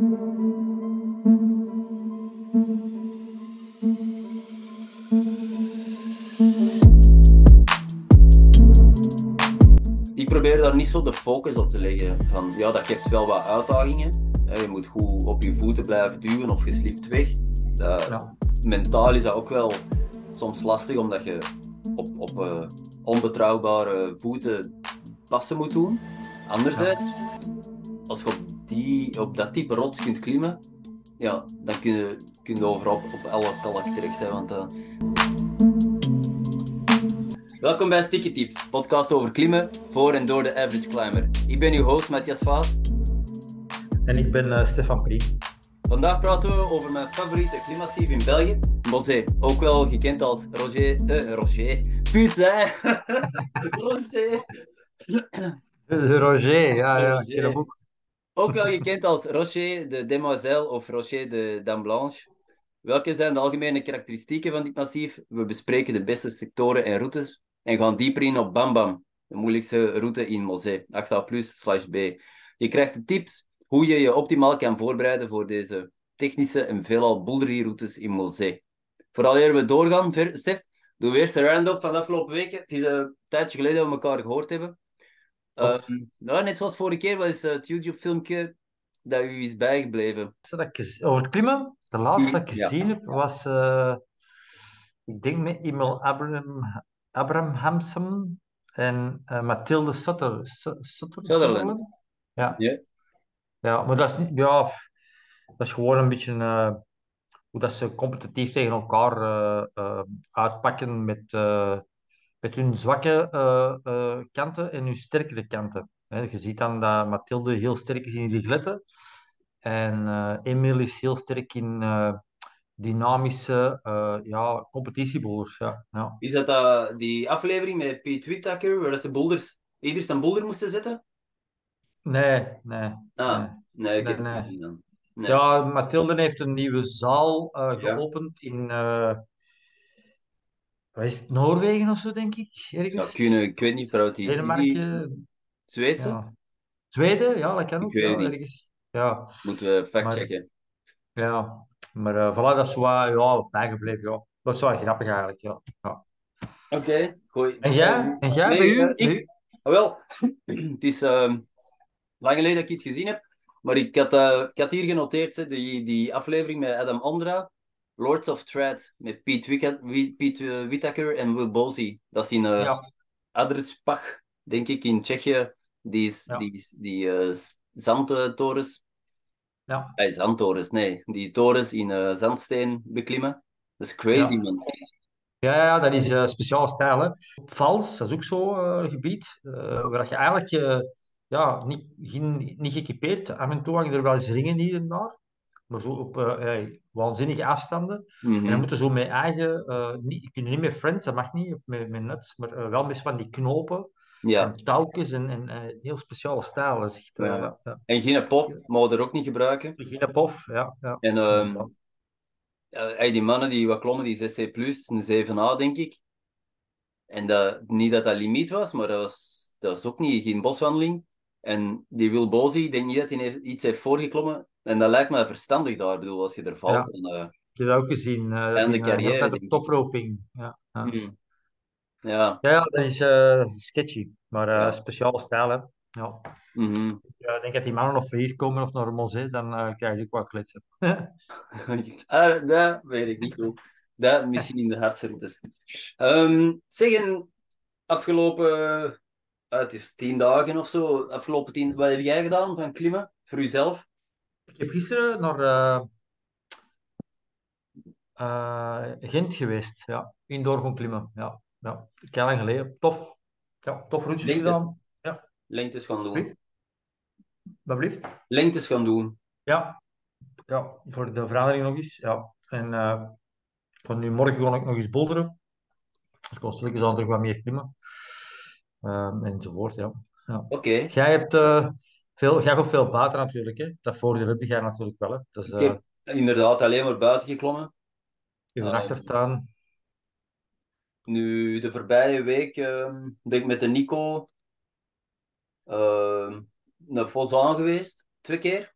Ik probeer daar niet zo de focus op te leggen. Van, ja, dat geeft wel wat uitdagingen. Je moet goed op je voeten blijven duwen of je slipt weg. Dat, Ja. Mentaal is dat ook wel soms lastig, omdat je op, op eh, onbetrouwbare voeten passen moet doen. Anderzijds, als je op, die, op dat type rots kunt klimmen, ja, dan kun je, kun je overal op, op alle kalk terecht. Hè, want, eh, Welkom bij Sticky Tips, podcast over klimmen voor en door de average climber. Ik ben uw host Matthias Vaas. En ik ben eh, Stefan Priem. Vandaag praten we over mijn favoriete klimmassief in België, Mosé. Ook wel gekend als Roger... Eh, Roger. Putain! Roger. De Roger, ja, ja, Roger. ik ken hem ook. Ook wel gekend als Rocher de Demoiselle of Rocher de Dame Blanche. Welke zijn de algemene karakteristieken van dit massief? We bespreken de beste sectoren en routes en gaan dieper in op Bam Bam, de moeilijkste route in Mosé, 8A plus slash B. Je krijgt de tips hoe je je optimaal kan voorbereiden voor deze technische en veelal bouldery routes in Mosé. Vooraleer we doorgaan, Stef, doen we eerst een round-up van afgelopen weken. Het is een tijdje geleden dat we elkaar gehoord hebben. Ehm, nou, net zoals vorige keer, wat is eh, het YouTube-filmpje dat u is bijgebleven? Dat ik gez- Over het klimmen, de laatste dat ik Ja. gezien heb, was, eh, ik denk met Emil Abraham, Abrahamson en eh, Mathilde Sutter, Su- Sutter- Sutherland. Ja. Ja. ja, maar dat is niet, ja, dat is gewoon een beetje eh, hoe dat ze competitief tegen elkaar eh, eh, uitpakken met, eh, met hun zwakke eh, eh, kanten en hun sterkere kanten. Je ziet dan dat Mathilde heel sterk is in die gletten en eh Emil is heel sterk in dynamische ja, competitieboulders. Ja, ja. Is dat die aflevering met Pete Whittaker, waar ze boulders, ieders een boulder moesten zetten? Nee, nee. Ah, nee. nee, ik heb Nee, het niet dan. Ja, Mathilde heeft een nieuwe zaal geopend in eh, wat is het, Noorwegen of zo, denk ik. Ergens. zou kunnen, ik weet niet. Die Denemarken. Zweedse? Ja. Zweden, ja, dat kan Ik ook. weet Ja, ergens. Ja, Moeten we factchecken. ja. Maar eh voilà, dat is zo wat, ja, bijgebleven. Ja. Dat is wel grappig eigenlijk. Ja. Ja. Oké, goeie. En jij? En jij, Nee, bij u? eh, ik? u? Ah, wel, het is ehm, lang geleden dat ik iets gezien heb, maar ik had, eh, ik had hier genoteerd hè, die, die aflevering met Adam Ondra, Lords of Thread, met Pete, Wicca- Wi- Pete eh, Whittaker en Will Bozy. Dat is in eh Ja. Adrspach, denk ik, in Tsjechië. Die, is, Ja. die, is- die eh, zandtorens, Ja. eh, zandtorens, nee, die torens in eh, zandsteen beklimmen. Dat is crazy, Ja. man. Ja, ja, dat is eh speciale stijl. Hè. Vals, dat is ook zo'n gebied eh, waar je eigenlijk eh, ja, niet, geen, niet geëquipeerd. Af en toe hangen er wel eens ringen hier en daar, maar zo op eh, eh, waanzinnige afstanden. En Mhm. dan moeten zo met eigen, eh niet, je kunt niet met friends, dat mag niet, of met, met nuts, maar wel met van die knopen Ja, en touwtjes en, en heel speciale stijl. Dat is echt, Ja. ja. Ja. en geen pof, mogen er ook niet gebruiken. Geen pof, ja. ja. En ehm, eh, die mannen die wat klommen, die 6C+, een 7A, denk ik. En dat, niet dat dat limiet was, maar dat was, dat was ook niet, geen boswandeling. En die Will Bozy, ik denk niet dat hij iets heeft voorgeklommen. En dat lijkt me verstandig daar, ik bedoel, als je er valt. Ja. En, eh, heb dat ook gezien. Einde die, eh, carrière, ik. toproping. Ja, ja. hmm. Ja, Ja, dat is, eh, dat is sketchy, maar eh Ja. speciale stijl. Hè. Ja. mhm. Ik denk dat die mannen nog hier komen of naar Mosé, dan krijg je ook wat kletsen. ah, dat weet ik niet goed. Dat misschien in de hardste routes. Ehm zeggen, afgelopen, het is tien dagen of zo, afgelopen tien, wat heb jij gedaan van klimmen voor jezelf? Ik heb gisteren naar eh, eh, Gent geweest, ja. Indoor gaan klimmen, ja. ja. Kei lang geleden, tof. Ja, tof Lengtes. gedaan. Lengtes gaan doen. Wat blieft? Lengtes gaan doen. Ja. ja, voor de verandering nog eens. Ja. En eh, van nu morgen ga ik nog eens boulderen. Dus ik kon aan terug wat meer klimmen. Ehm, enzovoort, ja. ja. Oké. Jij hebt eh, veel, jij gaat veel buiten natuurlijk, hè? Dat voordeel heb jij natuurlijk wel, hè? Dus Ik eh heb inderdaad alleen maar buiten geklommen. in de eh, achtertuin. Nu, de voorbije week ehm, ben ik met de Nico ehm, naar Fozaan geweest. Twee keer.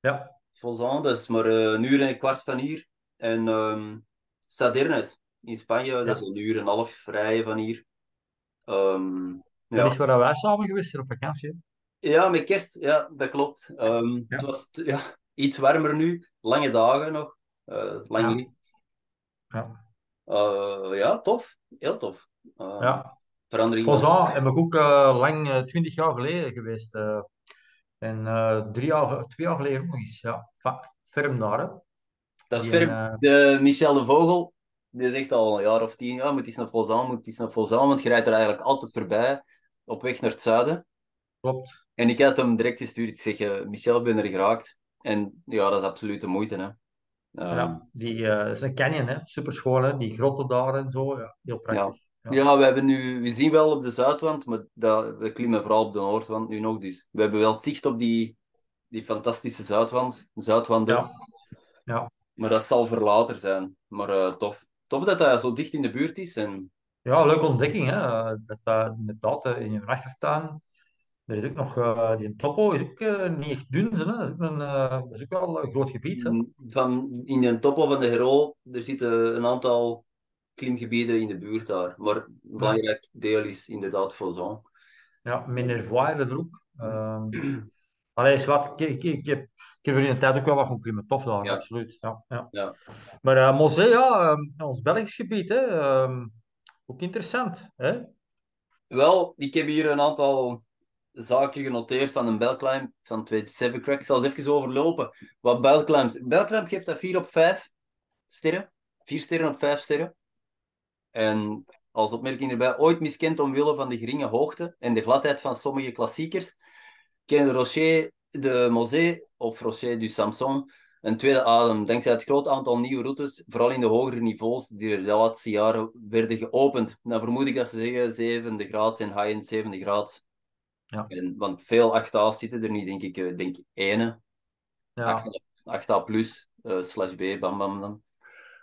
Ja, Volzaan, dat is maar eh, een uur en een kwart van hier. En ehm Sadernes in Spanje, dat is een uur en een half rijden van hier. Ehm, Dat ja. is waar wij samen geweest zijn op vakantie. Ja, met kerst, ja, dat klopt. Ehm, Ja. Het was ja, iets warmer nu, lange dagen nog. Eh, lang Ja. niet. Ja. Eh, ja, tof. Heel tof. Eh, Ja. Verandering. Volzaan heb ik ook eh, lang, twintig jaar geleden geweest. en drie jaar, twee jaar geleden nog eens. Ja. Ferm daar, hè. Dat is Die eh, De Michel de Vogel, die zegt al een jaar of tien, ja, moet iets naar Volzaan, moet iets naar Volzaan, want je rijdt er eigenlijk altijd voorbij, op weg naar het zuiden. klopt. En ik had hem direct gestuurd, ik zeg, eh, Michel, ben er geraakt. En ja, dat is absoluut de moeite, hè. Ehm, Ja. Die eh, is een canyon, hè. Super schoon, hè. Die grotten daar en zo. Ja. Heel prachtig. Ja. Ja, we hebben nu, we zien wel op de zuidwand, maar dat, we klimmen vooral op de noordwand nu nog. Dus we hebben wel zicht op die, die fantastische zuidwand, zuidwanden. Ja. Ja. Maar dat zal voor later zijn. Maar eh, tof. Tof dat dat zo dicht in de buurt is. En Ja, leuke ontdekking, hè. Eh, Dat, dat inderdaad eh, in je achtertuin. Er is ook nog, eh, die Topo is ook eh, niet echt dun, hè. Dat is ook, een, eh, dat is ook wel een groot gebied, hè. van, in de toppen van de Hero, er zitten een aantal klimgebieden in de buurt daar. Maar een belangrijk deel is inderdaad Volzon. Ja, Minervois er ook. Ehm allee, is wat, ik, ik, ik, heb, ik heb er in de tijd ook wel wat van klimmen. Tof daar, Ja. absoluut. Ja, ja. Ja. Maar uh, ja, ehm, ons Belgisch gebied, hè. ehm, ook interessant, hè. Wel, ik heb hier een aantal zaken genoteerd van een belclimb van 27 Crack. Ik zal eens even overlopen. Wat belclimbs... Belclimb geeft dat 4 op 5 sterren. 4 sterren op 5 sterren. En als opmerking erbij, ooit miskend omwille van de geringe hoogte en de gladheid van sommige klassiekers, kennen de Rocher de Mosée of Rocher du Samson een tweede adem, dankzij het groot aantal nieuwe routes, vooral in de hogere niveaus die de laatste jaren werden geopend. Dan vermoed ik dat ze zeggen 7 graad en high-end 7 graad. Ja. En, want veel 8A's zitten er niet, denk ik. Ik denk ene, Ja, 8A plus, uh, slash B, bam bam dan.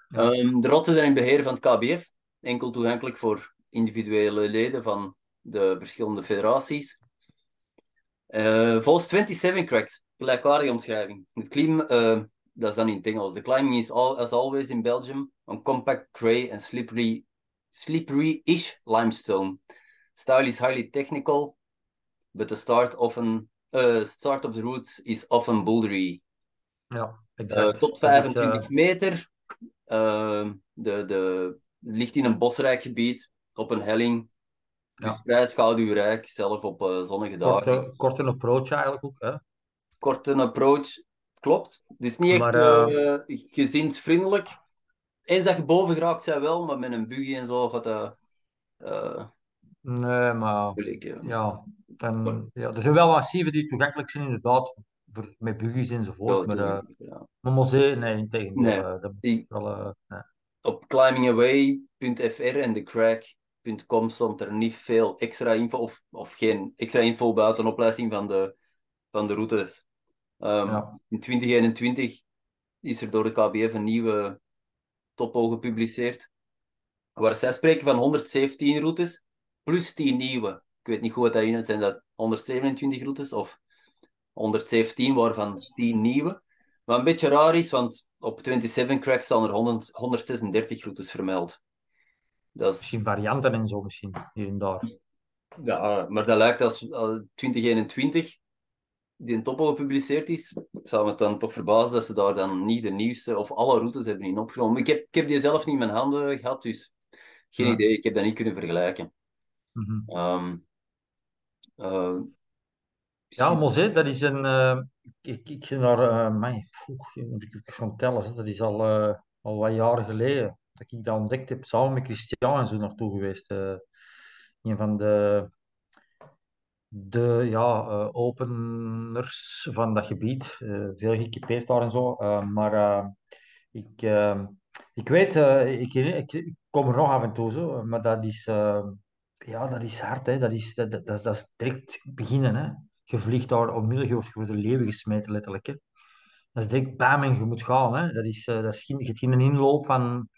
Ja. Um, de rotsen zijn in beheer van het KBF, enkel toegankelijk voor individuele leden van de verschillende federaties. Uh, volgens 27 Cracks, gelijkwaardige omschrijving. Het klim, uh, dat is dan in het Engels. The climbing is all, as always in Belgium on compact, gray and slippery, slippery-ish limestone. Style is highly technical, but the start often uh, start of the routes is often bouldery. ja Uh, exact. tot Dat is, 25 eh, meter. Uh, de, de, ligt in een bosrijk gebied, op een helling. Dus Ja. vrij schaduwrijk, zelf op zonnige dagen. korte, korte approach eigenlijk ook, hè. Korte approach, klopt. Het is niet echt Maar, gezinsvriendelijk. Eens dat je boven geraakt, zijn wel, maar met een buggy en zo gaat dat Nee, maar. Ja. Ja, dan, ja, er zijn wel massieven die toegankelijk zijn, inderdaad, voor, met buggies enzovoort. Maar, eh, ja. maar nee, in tegendeel. Nee. eh, wel, eh, nee. op climbingaway.fr en thecrack.com stond er niet veel extra info, of, of geen extra info buiten opleiding van de, van de routes. Ehm, Ja. In 2021 is er door de KBF een nieuwe topo gepubliceerd, waar zij spreken van 117 routes plus 10 nieuwe. Ik weet niet goed wat dat in zijn dat 127 routes of 117, waarvan 10 nieuwe. Wat een beetje raar is, want op 27 Crack staan er 100, 136 routes vermeld. Dat is, Misschien varianten en zo, misschien, hier en daar. ja, maar dat lijkt als uh, 2021 die een topo gepubliceerd is, zou me dan toch verbazen dat ze daar dan niet de nieuwste of alle routes hebben in opgenomen. Ik heb, ik heb die zelf niet in mijn handen gehad, dus geen Ja. idee. Ik heb dat niet kunnen vergelijken. Ehm, eh, Ja, Mosee, dat is een. eh, ik, ik daar. eh mij, moet ik gaan tellen. Dat is al, al wat jaren geleden dat ik dat ontdekt heb. Samen met Christian en zo naartoe geweest. een van de. De ja, openers van dat gebied. veel geëquipeerd daar en zo. maar ik, ik weet, ik, ik, ik kom er nog af en toe zo. Maar dat is. Ja, dat is hard, hè. Dat is, dat, dat, dat is direct beginnen, hè. Je vliegt daar onmiddellijk, je wordt voor de leeuwen gesmeten, letterlijk. Hè. Dat is direct bam en je moet gaan. Hè. Dat is, eh, dat is geen, geen inloop van,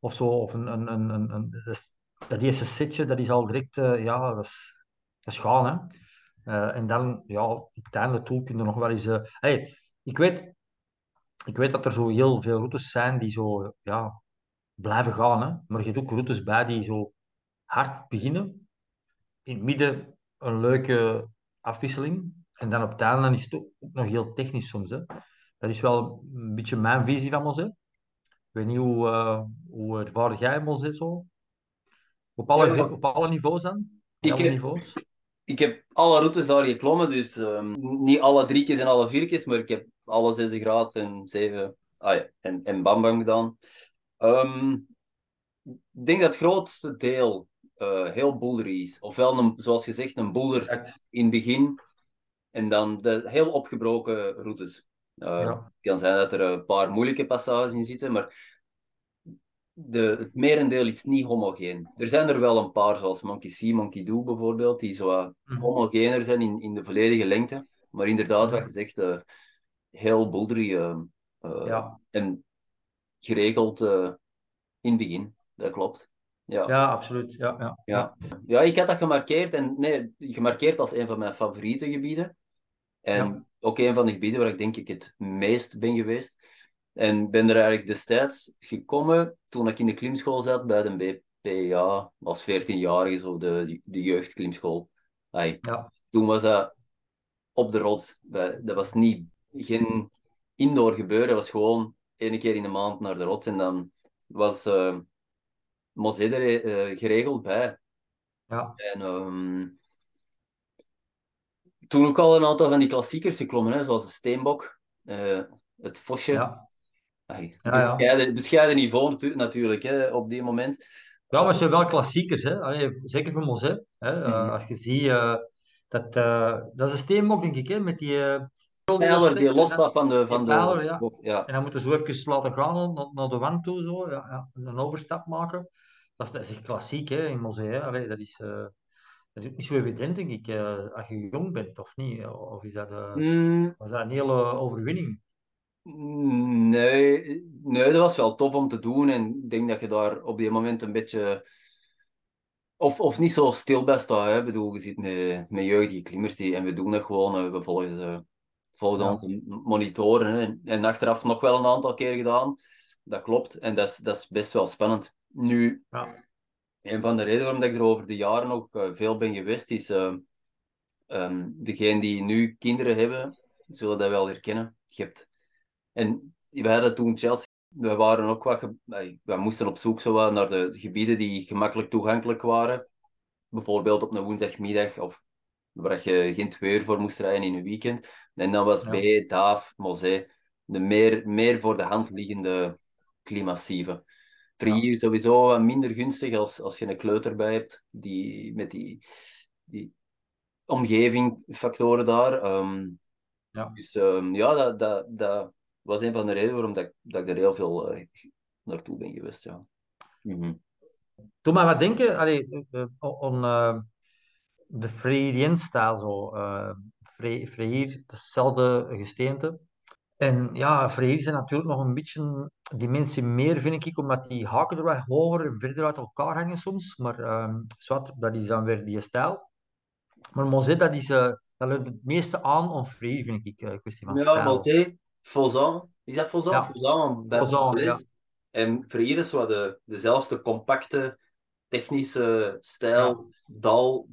of zo, of een, een, een, een, een- dat, is, dat eerste setje, dat is al direct, eh, ja, dat is, dat gaan. Hè. Eh, en dan, ja, op het einde toe kun je nog wel eens... hey, ik weet, ik weet dat er zo heel veel routes zijn die zo ja, blijven gaan. Hè? Maar je hebt ook routes bij die zo hard beginnen. In het midden een leuke afwisseling. En dan op het einde is het ook nog heel technisch soms. Hè? Dat is wel een beetje mijn visie van Mosé. Ik weet niet hoe, uh, hoe ervaar jij Mosé zo? Op alle, Ja, op alle niveaus dan? ik alle heb, niveaus? ik heb alle routes daar geklommen, dus ehm, niet alle drie keer en alle vier keer, maar ik heb alle zes graden en zeven ah ja, en, en bam gedaan. Ehm, ik denk dat het grootste deel uh, heel bouldery is. Ofwel, een, zoals gezegd, een boulder Exact. in het begin en dan de heel opgebroken routes. Uh, Ja. Het kan zijn dat er een paar moeilijke passages in zitten, maar de, het merendeel is niet homogeen. Er zijn er wel een paar, zoals Monkey See, Monkey Do bijvoorbeeld, die zo Mhm. homogener zijn in, in de volledige lengte. Maar inderdaad, wat je zegt, eh, heel bouldery eh, eh, Ja. en geregeld eh, in het begin. Dat klopt. Ja. Ja, absoluut. Ja, ja. Ja. ja, ik had dat gemarkeerd en nee, gemarkeerd als een van mijn favoriete gebieden. En Ja. ook een van de gebieden waar ik denk ik het meest ben geweest. En ben er eigenlijk destijds gekomen toen ik in de klimschool zat bij de BPA, als 14-jarige, zo de, de jeugdklimschool. Ai, Ja. Toen was dat op de rots. Dat was niet, geen indoor gebeuren, dat was gewoon één keer in de maand naar de rots. En dan was uh, Mosé er eh, geregeld bij. Ja. En ehm, toen ook al een aantal van die klassiekers geklommen, hè, zoals de Steenbok, eh, het Vosje. Ja. Ai, Ja, ja. bescheiden, niveau natu- natuurlijk hè, op die moment. Ja, maar zijn wel klassiekers, hè? Allee, zeker voor Mosé. Hè? Eh, Mhm. als je ziet, dat, dat is een steenbok, denk ik, hè? met die uh, Pijler die losstaat van de... Van de ja. ja. En dan moeten we zo even laten gaan naar, naar de wand toe, zo. Ja, ja. Een overstap maken. Dat is, dat is echt klassiek hè, in Mosé. Hè? Allee, dat, is, eh, dat is ook niet zo evident, denk ik, eh, als je jong bent, of niet? Of is dat, eh, Mm, was dat een hele overwinning? nee, nee, dat was wel tof om te doen. En ik denk dat je daar op die moment een beetje... Of, of niet zo stil bij staat. Hè. Ik bedoel, je zit met, met jeugdige klimmers die, en we doen dat gewoon. We volgen, de, volgen Ja. onze monitoren. Hè. En, en achteraf nog wel een aantal keer gedaan. Dat klopt. En dat is, dat is best wel spannend. Nu, Ja. een van de redenen waarom dat ik er over de jaren ook eh, veel ben geweest, is... eh ehm degenen die nu kinderen hebben, zullen dat wel herkennen. Je hebt... En wij hadden toen Chelsea... We waren ook wat... ge- nee, We moesten op zoek zo naar de gebieden die gemakkelijk toegankelijk waren. Bijvoorbeeld op een woensdagmiddag of waar je geen twee uur voor moest rijden in een weekend. En dan was Ja. B, Daaf, Mosé de meer, meer voor de hand liggende klimassieven. Frier sowieso wat minder gunstig als, als je een kleuter bij hebt, die, met die, die omgeving, factoren daar. Ehm, Ja. Dus ehm, ja, dat, dat, dat was een van de redenen waarom dat, ik- dat ik er heel veel eh, naartoe ben geweest. Ja. Mhm. Doe maar wat denken allee, eh, eh, on de Freirien-stijl zo. eh Fre- Freir, hetzelfde gesteente. En ja, Freir zijn natuurlijk nog een beetje dimensie meer, vind ik, omdat die haken er wat hoger en verder uit elkaar hangen soms. Maar ehm zwart, dat is dan weer die stijl. Maar Mosé, dat is eh, dat leunt het meeste aan om Freir, vind ik, eh, kwestie van Ja, stijl. Mosé, Fausan. Is dat Fausan? Ja. Fausan, Parijs. En Freire is wat de, dezelfde compacte, technische stijl, dal,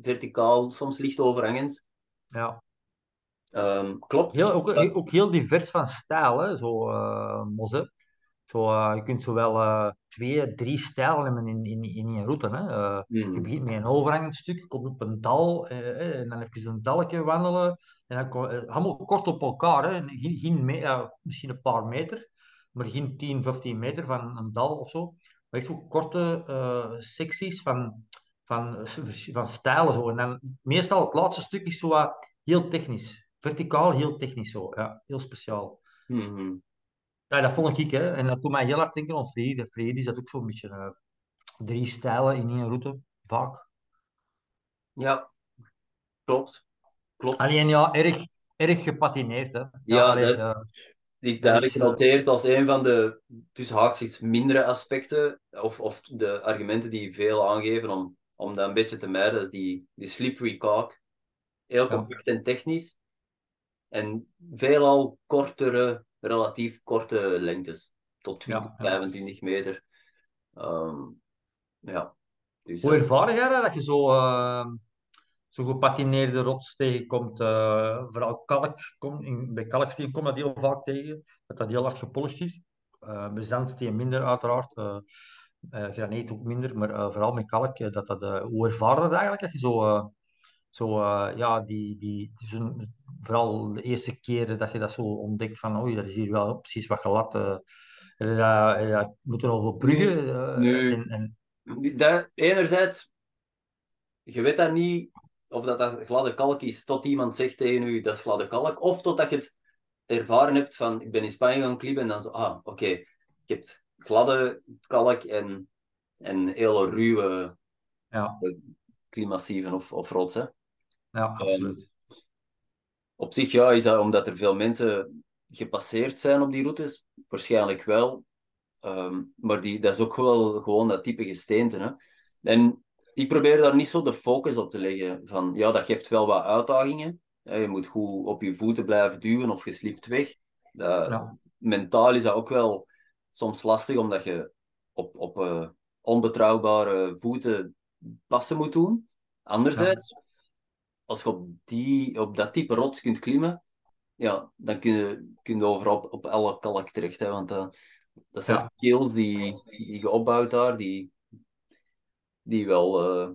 verticaal, soms licht overhangend. Ja. Ehm, klopt. Heel, ook, ook heel divers van stijl, hè, zo Mosé. Zo, eh, je kunt zowel eh twee, drie stijlen hebben in, in, in je route. Hè. Hmm. Je begint met een overhangend stuk, je komt op een dal en dan even een dalkje wandelen. En dan, allemaal kort op elkaar, hè. Geen, geen me- misschien een paar meter, maar geen 10, 15 meter van een dal of zo. Maar echt zo korte secties van, van, van stijlen. Zo. En dan, meestal het laatste stuk is zo wat heel technisch. Verticaal heel technisch zo. Ja, heel speciaal. Mhm. Ja, dat vond ik, hè. En dat doet mij heel hard denken aan. Vrede is dat ook zo'n beetje eh, drie stijlen in één route, vaak. Ja, klopt. Klopt. Alleen ja, erg, erg gepatineerd, hè. Ja, allee, dat is- eh, Die, Dat dat had is, ik genoteerd als een van de tussen haakjes mindere aspecten, of, of de argumenten die veel aangeven om, om dat een beetje te mijden, dat is die, die slippery caulk. Heel Ja. compact en technisch. En veelal kortere relatief korte lengtes. Tot 20, Ja, ja. 25 meter. Ehm, ja. Dus Hoe ervaar jij dat, dat je zo, eh, zo gepatineerde rots tegenkomt? eh, vooral kalk, kom, in, bij kalksteen komt dat heel vaak tegen, dat dat heel hard gepolished is. Eh bij zandsteen minder uiteraard, eh, graniet ook minder, maar eh, vooral met kalk, eh, dat dat, eh, hoe ervaar je dat eigenlijk? Dat je zo, eh, zo eh, ja, die, die, die vooral de eerste keren dat je dat zo ontdekt van, oei, dat is hier wel precies wat eh heb heb je dat moeten overbruggen. eh, Nu- en, en, dat, enerzijds, je weet dat niet of dat, dat gladde kalk is, tot iemand zegt tegen u dat is gladde kalk, of totdat je het ervaren hebt van, ik ben in Spanje gaan klimmen en dan zo, ah, oké, je hebt gladde kalk en, en hele ruwe ja, klimassieven of, of rotsen. ja, absoluut. Op zich ja, is dat omdat er veel mensen gepasseerd zijn op die routes, waarschijnlijk wel. Ehm, maar die, dat is ook wel gewoon dat type gesteente. Hè? En ik probeer daar niet zo de focus op te leggen. Van, ja, dat geeft wel wat uitdagingen. hè. Je moet goed op je voeten blijven duwen of je slipt weg. Ja. Mentaal is dat ook wel soms lastig, omdat je op, op eh, onbetrouwbare voeten passen moet doen. Anderzijds, als je op, die, op dat type rots kunt klimmen, ja, dan kun je, kun je overal op, op alle kalk terecht. Hè, want dat, dat zijn Ja. skills die, die je opbouwt daar, die, die wel eh,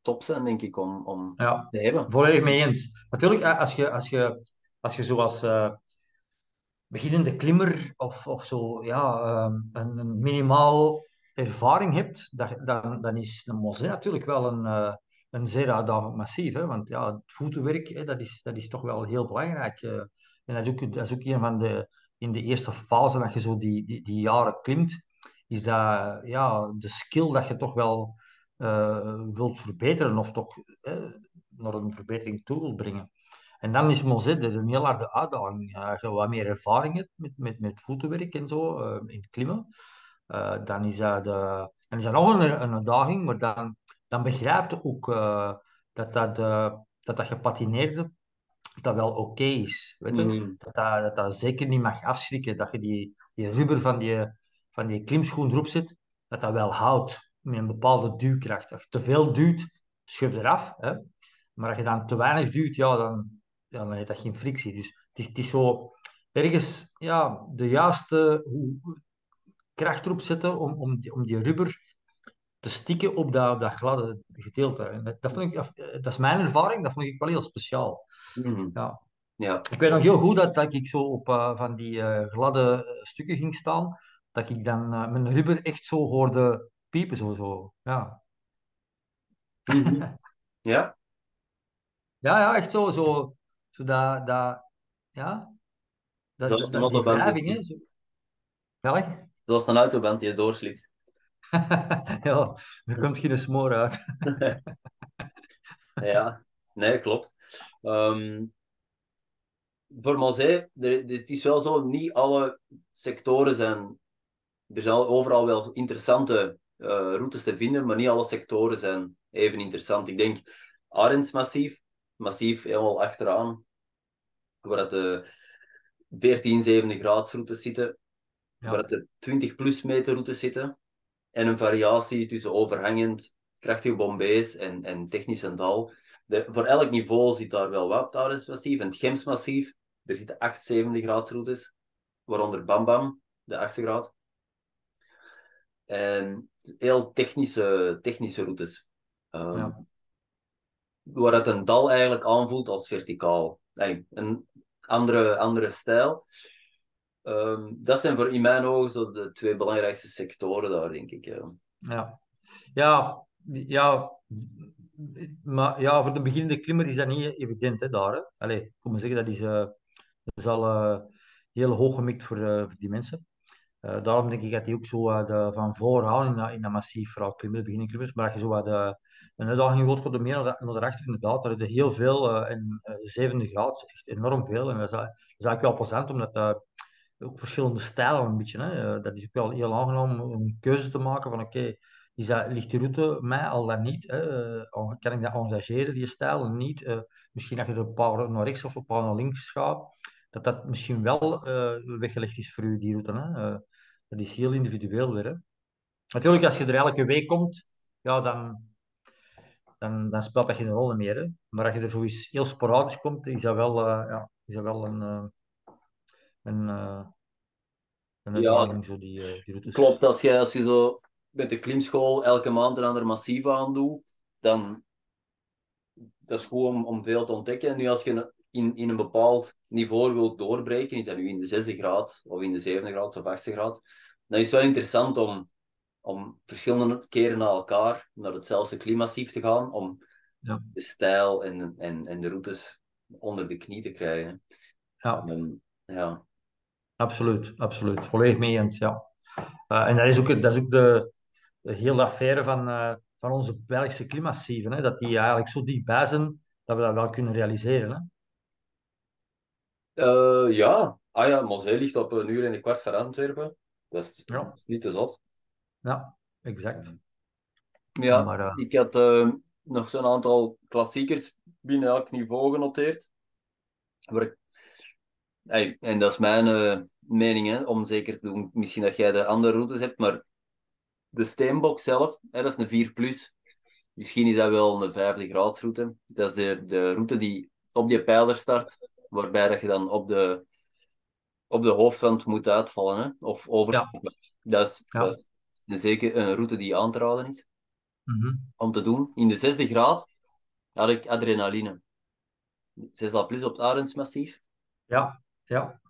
top zijn, denk ik, om, om Ja, te hebben. volledig mee eens. Natuurlijk, als je, als je, als je zoals beginnende klimmer of, of zo ja, ehm, een, een minimaal ervaring hebt, dan, dan is een Mosé natuurlijk wel een, eh, een zeer uitdagend massief. Hè? Want ja, het voetenwerk, hè, dat, is, dat is toch wel heel belangrijk. eh. en dat is, ook, ook een van de, in de eerste fase dat je zo die, die, jaren klimt, is dat ja, de skill dat je toch wel eh, wilt verbeteren of toch naar een verbetering toe wilt brengen. En dan is is een heel harde uitdaging. Als je wat meer ervaring hebt met, met, met voetenwerk en zo, eh, in het klimmen, eh, dan, is dat de, dan is dat nog een, een uitdaging, maar dan, dan begrijp je ook eh, dat, dat, eh, dat dat gepatineerde dat wel oké is. Weet je? Mhm. Dat, dat, dat dat zeker niet mag afschrikken, dat je die, die rubber van die, van die klimschoen erop zet, dat dat wel houdt met een bepaalde duwkracht. Als je te veel duwt, schuif eraf. Hè? Maar als je dan te weinig duwt, ja, dan, ja, dan heeft dat geen frictie. Dus het is, het is zo ergens ja, de juiste hoe- kracht erop zetten om, om, die, om die rubber te stikken op dat, op dat gladde gedeelte. En dat, dat, vond ik, dat is mijn ervaring, dat vond ik wel heel speciaal. Mhm. Ja. Ja. Ik weet nog heel goed dat, dat ik zo op eh, van die eh, gladde eh, stukken ging staan, dat ik dan eh, mijn rubber echt zo hoorde piepen. Zo, zo. Ja. Mhm. ja, Ja, ja, echt zo, zo, dat, dat, ja, dat, Zoals dat, de dat- die autobahn. wrijving, hè. Zo. Welk? zoals een autoband die je doorslipt. Ja, er komt geen smoor uit. Ja, nee, klopt. Ehm, voor het is wel zo, niet alle sectoren zijn... Er zijn overal wel interessante eh, routes te vinden, maar niet alle sectoren zijn even interessant. Ik denk Arendsmassief, massief helemaal achteraan, waar de 14, 7 graads routes zitten, Ja. waar de 20 plus meter routes zitten, en een variatie tussen overhangend, krachtige bombees en, en technisch en dal. De, voor elk niveau zit daar wel wat op het Arendsmassief. En het Gemsmassief, er zitten 8, 7 graads routes, waaronder Bam Bam, de 8 graad. En heel technische, technische routes. Ehm, Ja. Waar het een dal eigenlijk aanvoelt als verticaal. Nee, een andere, andere stijl. Ehm, dat zijn voor in mijn ogen zo de twee belangrijkste sectoren daar, denk ik. ja. Ja, ja, maar ja, voor de beginnende klimmer is dat niet evident, hè, daar. Hè. Allee, ik moet maar zeggen, dat is, eh, dat is al eh, heel hoog gemikt voor, eh, voor die mensen. Eh, daarom denk ik dat die ook zo eh, de, van vooraan in dat, in dat massief, vooral klimmen, beginnende klimmers, maar als je zo wat de, een uitdaging wilt voor de meer naar, naar daarachter, inderdaad, daar heb je heel veel, eh, eh, zevende graad, echt enorm veel. En dat is, dat eigenlijk wel plezant, omdat eh, ook verschillende stijlen een beetje. Hè. Eh, dat is ook wel heel aangenaam om een keuze te maken van oké, dat, ligt die route mij al dan niet? Hè? Eh, kan ik dat engageren, die stijl, niet? Eh, misschien dat je er een paar naar rechts of een paar naar links gaat. dat dat misschien wel weggelegd is voor u, die route. Hè? Uh, dat is heel individueel weer. Hè? Natuurlijk, als je er elke week komt, ja, dan, dan, dan speelt dat geen rol meer. Hè? Maar als je er zoiets heel sporadisch komt, is dat wel, uh, ja, is dat wel een, een, een uitdaging, ja, zo die, die. Klopt, als je, als je zo met de klimschool elke maand een ander massief aan doet, dan dat is gewoon om, om veel te ontdekken. En nu als je in, in een bepaald niveau wilt doorbreken, is dat nu in de zesde graad, of in de zevende graad, of achtste graad, dan is het wel interessant om, om verschillende keren na elkaar naar hetzelfde klimmassief te gaan, om ja. de stijl en, en, en de routes onder de knie te krijgen. Ja. Ja. Absoluut, absoluut. Volledig mee eens, ja. Uh, en dat is ook, dat is ook de, de hele affaire van, uh, van onze Belgische klimmassieven, hè, dat die eigenlijk zo dichtbij zijn dat we dat wel kunnen realiseren. Hè. Uh, ja, ah ja, Moselle ligt op een uur en een kwart van Antwerpen. Dat is, Ja. dat is niet te zot. Ja, exact. Ja, Maar, eh, ik had eh, nog zo'n aantal klassiekers binnen elk niveau genoteerd. Waar ik, en dat is mijn eh, mening, hè, om zeker te doen. Misschien dat jij de andere routes hebt, maar de Steenbok zelf, hè, dat is een 4 plus. Misschien is dat wel een 50 graadsroute. Dat is de, de route die op die pijler start, waarbij dat je dan op de, op de hoofdwand moet uitvallen, hè, of overstappen. Dat, is, Ja. dat is een, zeker een route die aan te raden is mhm. om te doen. In de zesde graad had ik adrenaline. 6 al plus op het Arendsmassief. Ja, ja.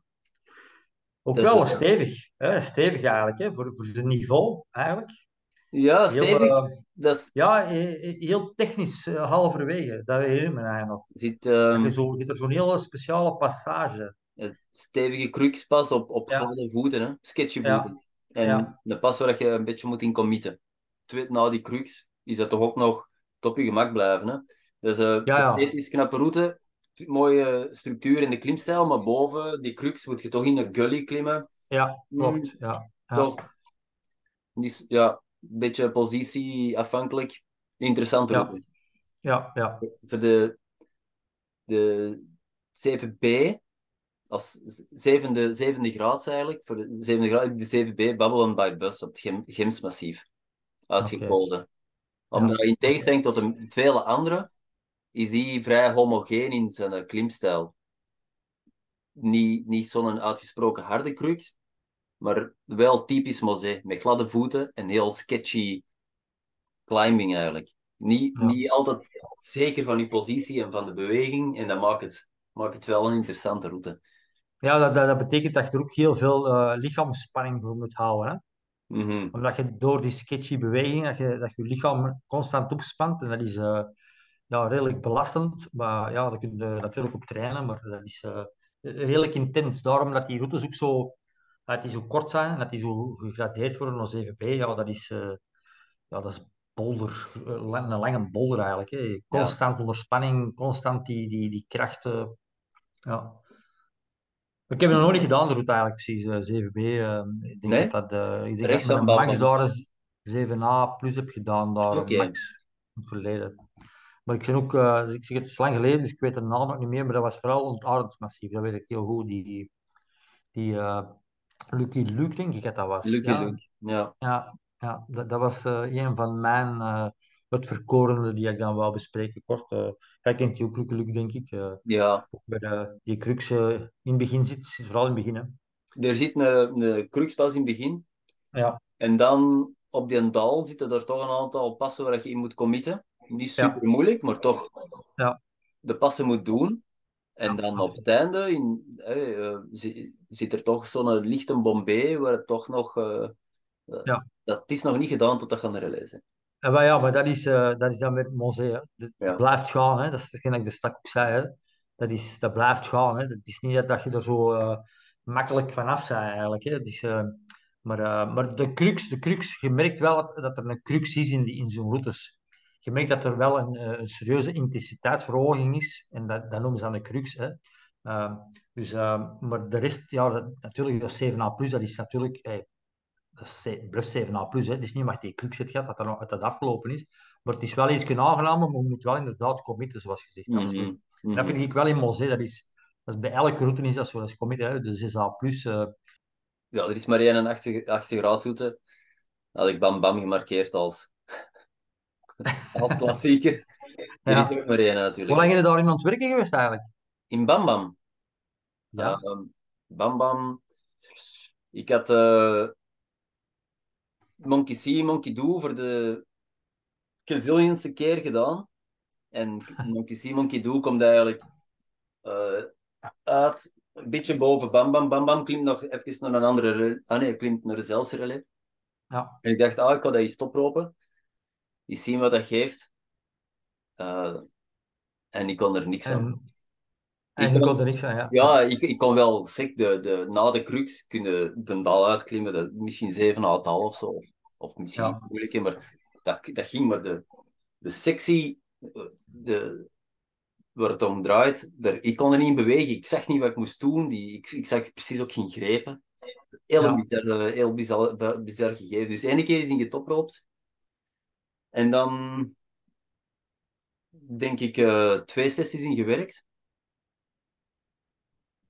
Ook wel stevig, hè? stevig eigenlijk, hè? Voor, voor zijn niveau eigenlijk. Ja, Heel, stevig. Dat is, ja, eh, eh, heel technisch, eh, halverwege. Dat herinner ik me eigenlijk nog. zit ehm, je, zo, je er zo'n hele speciale passage. stevige cruxpas op, op Ja. voeten, hè? sketchy Ja. voeten. En Ja. een pas waar je een beetje moet in committen. Twee, na die crux is dat toch ook nog op je gemak blijven. Hè? Dus eh Ja, esthetisch knappe route, mooie structuur in de klimstijl, maar boven die crux moet je toch in de gully klimmen. Ja, klopt. Ja. Ja. Toch? Dus ja, beetje positieafhankelijk. Interessante Ja. route. Ja, ja. Voor de, de 7B, als zevende, zevende graad eigenlijk, voor de zevende graad heb ik de 7B Babylon by Bus op het Gem, Gemsmassief uitgekozen. Omdat in tegenstelling tot de vele andere, is die vrij homogeen in zijn klimstijl. Niet, niet zo'n uitgesproken harde crux, maar wel typisch Mosé, met gladde voeten en heel sketchy climbing eigenlijk. Niet, Ja. niet altijd zeker van je positie en van de beweging, en dat maakt het, maakt het wel een interessante route. Ja, dat, dat, dat betekent dat je er ook heel veel eh, lichaamsspanning voor moet houden. Hè? Mhm. Omdat je door die sketchy beweging, dat je, dat je lichaam constant opspant. En dat is eh, ja, redelijk belastend. Maar ja, daar kun je natuurlijk op trainen. Maar dat is eh, redelijk intens. Daarom dat die routes ook zo, dat die zo kort zijn en dat die zo gegradeerd worden als 7B. Ja, dat is, eh, ja, dat is bolder, eh, een lange bolder eigenlijk. Hè. Constant onder spanning, constant die, die, die krachten. Ja. Ik heb het nog nooit gedaan, de route eigenlijk precies, eh, 7B. eh, ik denk Nee? dat, dat, eh, ik denk Rechts dat ik een max daar een 7A plus heb gedaan, daar Oké. max in het verleden. Maar ik, ben ook, eh, ik zeg het is lang geleden, dus ik weet de naam nog niet meer, maar dat was vooral het Arendsmassief, dat weet ik heel goed. Die, die, Lucky Luke, denk ik dat dat was. Lucky ja, Luke. Ja. ja, ja dat, dat was eh, een van mijn uh, uitverkorenen die ik dan wou bespreken kort. Uh, jij kent die ook Lucky Luke, denk ik. Uh, ja. Waar uh, die crux in het begin zit, zit vooral in het begin. Hè. Er zit een, een cruxpas in het begin. Ja. En dan op die dal zitten er toch een aantal passen waar je in moet committen. Niet super moeilijk, maar toch ja. de passen moet doen. En dan op het einde in, eh, zit er toch zo'n lichte bombé waar het toch nog... Uh, ja. Dat is nog niet gedaan tot dat gaan releasen. Ja, maar, ja, maar dat is, uh, dat is dan met Mosé. Ja. blijft gaan, hè. dat is hetgeen dat ik de straks ook zei. Hè. Dat, is, dat blijft gaan. Hè. Het is niet dat, dat je er zo uh, makkelijk vanaf bent eigenlijk. Hè. Uh, maar, maar de crux, de crux, je merkt wel dat, dat er een crux is in, die, in zo'n routes. Je merkt dat er wel een, een serieuze intensiteitsverhoging is. En dat, dat noemen ze dan de crux. Hè. Uh, dus, maar de rest, ja, dat, natuurlijk, dat 7A+, dat is natuurlijk... Hey, dat is bluff 7A+. Hè. Het is niet omdat die crux het gaat dat, dat dat afgelopen is. Maar het is wel iets aangenamer, maar je moet wel inderdaad committen, zoals gezegd. Mhm, Mm -hmm. mm -hmm. Dat vind ik wel in Mosé. Dat is, dat is bij elke route is dat zo. Dat is committed, hè. De 6A+. Plus, eh, Ja, er is maar één 80, 80 graad route. Dat had ik Bam Bam gemarkeerd als, als klassieker. Er Ja. maar één Hoe natuurlijk. lang ben je daar in aan het werken geweest eigenlijk? In Bam Bam. Ja. Ehm, Bam Bam. Ik had eh, Monkey See, Monkey Do voor de gazillionste keer gedaan. En Monkey See, Monkey Do komt eigenlijk eh, uit, een beetje boven Bam Bam. Bam Bam klimt nog even naar een andere... Ah nee, klimt naar dezelfde relais. Ja. En ik dacht, ah, ik ga dat eens stopropen. Eens zien wat dat geeft. Eh, en ik kon er niks van. En, en Ik je kon- kon er niks aan, ja. Ja, ik, ik kon wel zeg, de, de, na de crux kunnen de dal uitklimmen, de, misschien 7 à dal of zo. Of, of misschien Ja. moeilijker, maar dat, dat ging. Maar de, de sectie, eh, de, waar het om draait, daar, ik kon er niet in bewegen. Ik zag niet wat ik moest doen. Die, ik, ik zag precies ook geen grepen. Heel, Ja. bizar, heel bizar, bi- bizar gegeven. Dus ene keer is hij getoproopt. En dan denk ik eh, twee sessies in gewerkt.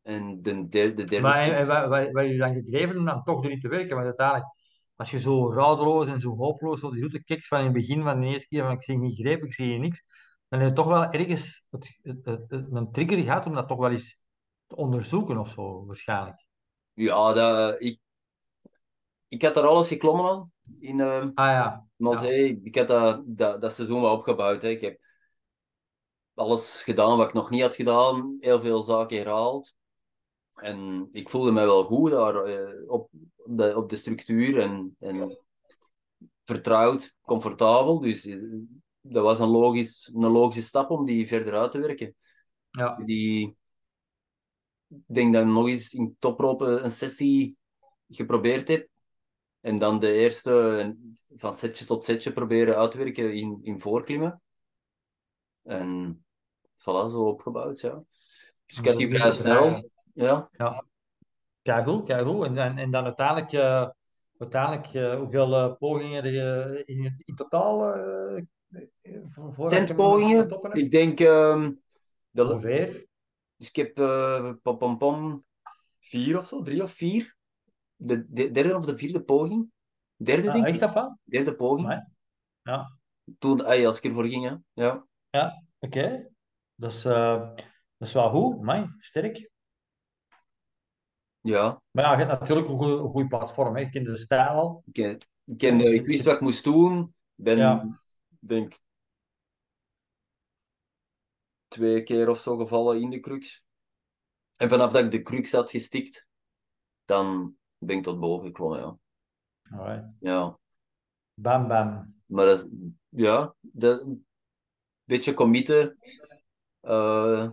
En de derde, de derde Maar en, en wat je dan gedreven om dan toch door niet te werken? Want uiteindelijk, als je zo radeloos en zo hopeloos op die route kijkt van in het begin van de eerste keer van ik zie niet greep, ik zie niks, dan heb je toch wel ergens het, het, het, het- een trigger gehad om dat toch wel eens te onderzoeken of zo, waarschijnlijk. Ja, dat, ik, ik had er alles geklommen al. In uh, Ah ja. Ik heb dat, dat, dat seizoen wel opgebouwd. Hè. Ik heb alles gedaan wat ik nog niet had gedaan. Heel veel zaken herhaald. En ik voelde me wel goed daar eh, op, de, op de structuur. En, en vertrouwd, comfortabel. Dus eh, dat was een, logisch, een logische stap om die verder uit te werken. ja. Die, ik denk dat ik nog eens in topropen een sessie geprobeerd heb. En dan de eerste van setje tot setje proberen uitwerken in, in voorklimmen. En voilà, zo opgebouwd, ja. Dus ik had die vrij snel. eigenlijk. Ja. Kijk goed, kijk goed. En, en, en dan uiteindelijk, eh, uiteindelijk eh, hoeveel eh, pogingen je in, in totaal voor, Centpogingen. Ik denk... ehm, de, Ongeveer. dus ik heb pom, pom, pom, vier of zo, drie of vier. De, de derde of de vierde poging. Derde, Ah, denk echt ik. Derde poging. Amai. Ja. Toen, ay, als ik ervoor ging, hè. ja. Ja, oké. Dat is, eh, dat is wel goed. Amai, sterk. Ja. Maar ja, je hebt natuurlijk een goe- een goed platform. Hè. Je kent de stijl al. Ik, ken- ik, kende, ik wist wat ik moest doen. Ik ben, Ja. denk, twee keer of zo gevallen in de crux. En vanaf dat ik de crux had gestikt, dan ben ik tot boven geklommen, ja. Alright. Ja, Bam, bam. maar dat, ja, een beetje committen eh,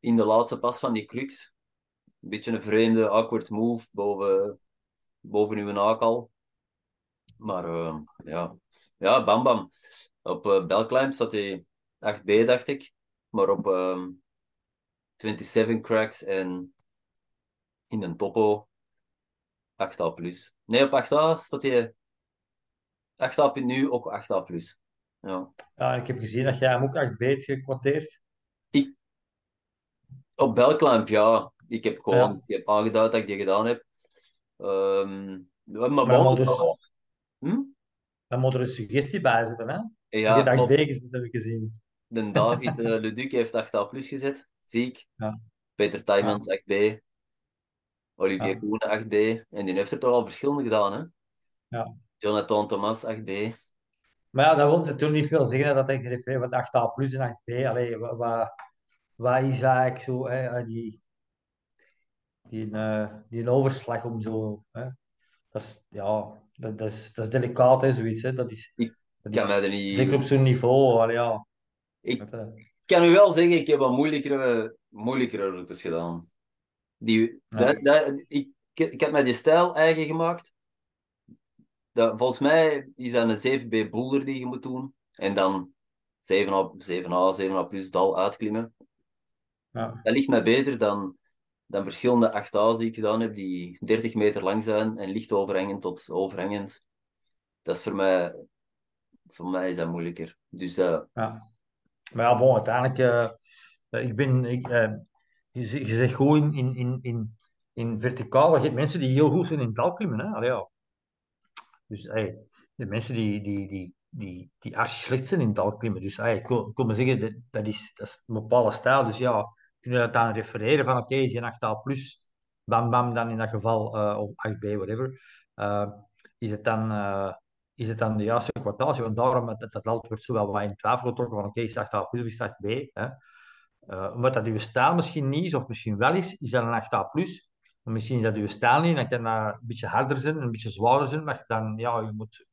in de laatste pas van die crux. Een beetje een vreemde awkward move boven, boven uw nakel. Maar eh, ja. ja, bam bam. Op eh Belclimb staat hij 8B, dacht ik. Maar op ehm 27 cracks en in een topo 8A+. plus. Nee, op 8A staat hij 8A nu ook 8A+. plus. Ja. Ja, ik heb gezien dat jij hem ook 8 beet gekwateerd. Op Belclimb, ja. Ik heb gewoon Ja. ik heb aangeduid dat ik die gedaan heb. Ehm maar Maar bon, moet dus, hm? dan moet er een suggestie bij zitten. Hè? Ja, hebt 8 klopt. B gezet, heb ik gezien. De David eh, Leduc heeft 8A plus gezet, zie ik. Ja. Peter Tijmans 8B. Olivier Ja. Koenen 8B. En die heeft er toch al verschillende gedaan, hè? Ja. Jonathan Thomas 8B. Maar ja, dat wil natuurlijk niet veel zeggen dat ik gerefereerd wat 8A plus en 8B. Allee, wat, wat, is eigenlijk zo, hè, eh, die, die, eh, die overslag om zo. Hè. Dat is, ja, dat, dat, is, dat is delicaat, hè, zoiets. Hè. Dat is, Ik dat kan is- er niet- Zeker op zo'n niveau. Allee, ja. Ik je. kan u wel zeggen, ik heb wat moeilijkere, moeilijkere routes gedaan. Die, dat, dat, ik, ik heb mij die stijl eigen gemaakt. Dat, volgens mij is dat een 7B boulder die je moet doen. En dan 7A, 7A, 7A plus dal uitklimmen. Ja. Dat ligt mij beter dan, dan verschillende 8A's die ik gedaan heb, die 30 meter lang zijn en licht overhangend tot overhangend. Dat is voor mij, voor mij is dat moeilijker. Dus eh, Ja. Maar ja, bon, uiteindelijk, eh, ik ben, ik, je, je zegt goed in, in, in, in, verticaal. Je hebt mensen die heel goed zijn in dalklimmen. Hè? Ja. Dus hey, de mensen die, die, die, die, die slecht zijn in dalklimmen. Dus hey, ik, wil, ik wil maar zeggen, dat, dat, is, dat is een bepaalde stijl. Dus ja, kun je dat dan refereren van oké, is je een 8A plus, bam bam dan in dat geval, eh, of 8B, whatever. Eh, is het dan... eh, is het dan de juiste kwartatie? Want daarom dat, dat altijd wordt zo wel wat in twijfel getrokken van oké, is het 8A plus of is het 8B? Hè? Uh, omdat dat uw stijl misschien niet is, of misschien wel is, is dat een 8A+. plus. Maar misschien is dat uw stijl niet, dan kan dat een beetje harder zijn, een beetje zwaarder zijn, maar dan, ja, je moet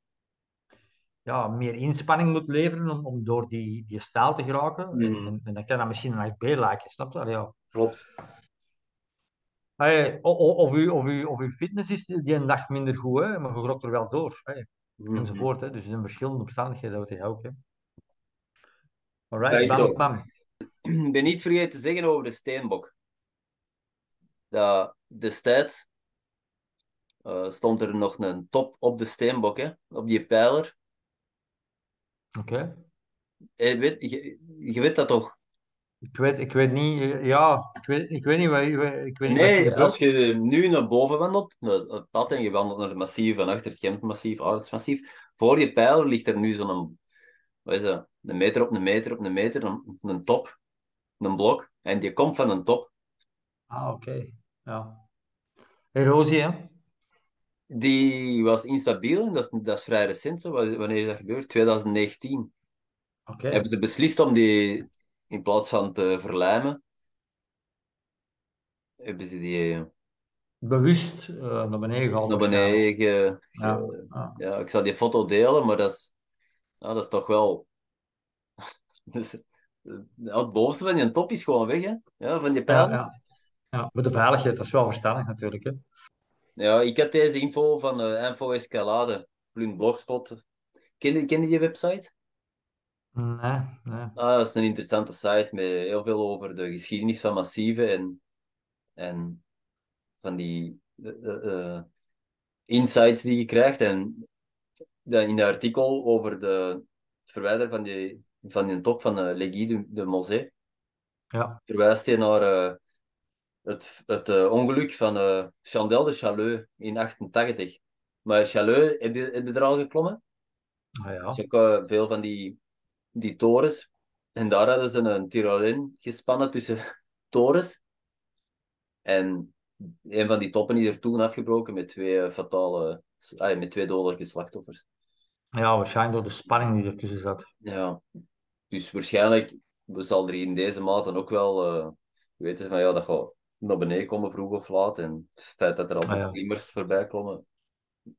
ja, meer inspanning moet leveren om, om door die, die stijl te geraken. En, Mhm. en, en dan kan dat misschien een 8B lijken, snap je? Allee, Ja. Klopt. Of, uw, of, uw, of uw fitness is die een dag minder goed, hè, maar je grokt er wel door. Mhm. enzovoort. Hè. Dus er zijn verschillende omstandigheden, dat weet je ook. Hè. Dat Alright, bam, bam. Ik ben niet vergeten te zeggen over de steenbok. Dat destijds eh, stond er nog een top op de steenbok, hè, op die pijler. Oké. Je weet, je, je weet dat toch? Ik weet, ik weet niet, eh, ja, ik weet, ik weet niet wat, ik weet niet wat je Nee, als je nu naar boven wandelt, het pad, en je wandelt naar het massief van achter het Kempmassief, Aartsmassief, voor je pijler ligt er nu zo'n, wat is dat, een meter op een meter op een meter, een, een top, een blok, en die komt van een top. Ah, oké. Ja. Erosie, hè? Die was instabiel, en dat is, dat is vrij recent, zo. Wanneer is dat gebeurd? 2019. Oké. Hebben ze beslist om die, in plaats van te verlijmen, hebben ze die eh, Bewust eh, naar beneden gehaald. naar beneden ge, Ja. ge- ja. ja, ik zal die foto delen, maar dat is, dat is toch wel. Dus, het bovenste van die top is gewoon weg, hè? Ja, van Ja, pijl. Ja, ja. Ja, voor de veiligheid, dat is wel verstandig natuurlijk. Hè. ik had deze info van eh Info Escalade, Plun Blogspot. Ken je, ken je die website? Nee, nee. Ah, dat is een interessante site met heel veel over de geschiedenis van massieven en, en van die eh, eh, insights die je krijgt. En in het artikel over de, het verwijderen van die, van die top van Legie de, de Mosée, Ja. verwijst hij naar eh, het, het eh, ongeluk van eh Chandel de Chaleux in 88. Maar Chaleux, heb je, heb je er al geklommen? Ah, ja. ook eh, veel van die, die torens. En daar hadden ze een tirolin gespannen tussen torens. En een van die toppen is er toen afgebroken met twee fatale, ah, met twee dodelijke slachtoffers. ja, waarschijnlijk door de spanning die ertussen zat. Ja, dus waarschijnlijk zal er in deze mate ook wel eh, weten van ja, dat gaat naar beneden komen vroeg of laat. En het feit dat er altijd Ah, ja. voorbij komen,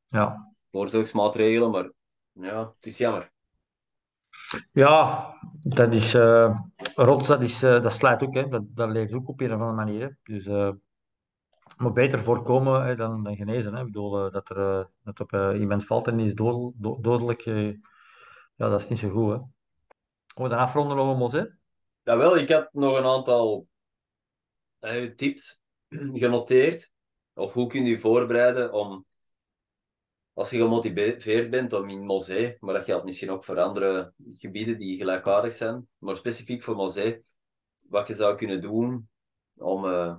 Ja. voorzorgsmaatregelen, maar ja, het is jammer. Ja, dat is eh rots, dat, is, eh, dat slijt ook, hè. Dat, dat leeft ook op een of andere manier. Hè. Dus eh maar beter voorkomen hè, dan, dan genezen. Hè. Ik bedoel, dat er dat op iemand valt en die is dodelijk, ja, dat is niet zo goed. Hè. Gaan we dan afronden over Mos, hè? Jawel, ik had nog een aantal eh, tips genoteerd. Of hoe kun je je voorbereiden om, als je gemotiveerd bent om in Mosee, maar dat geldt misschien ook voor andere gebieden die gelijkaardig zijn, maar specifiek voor Mosee, wat je zou kunnen doen om, eh,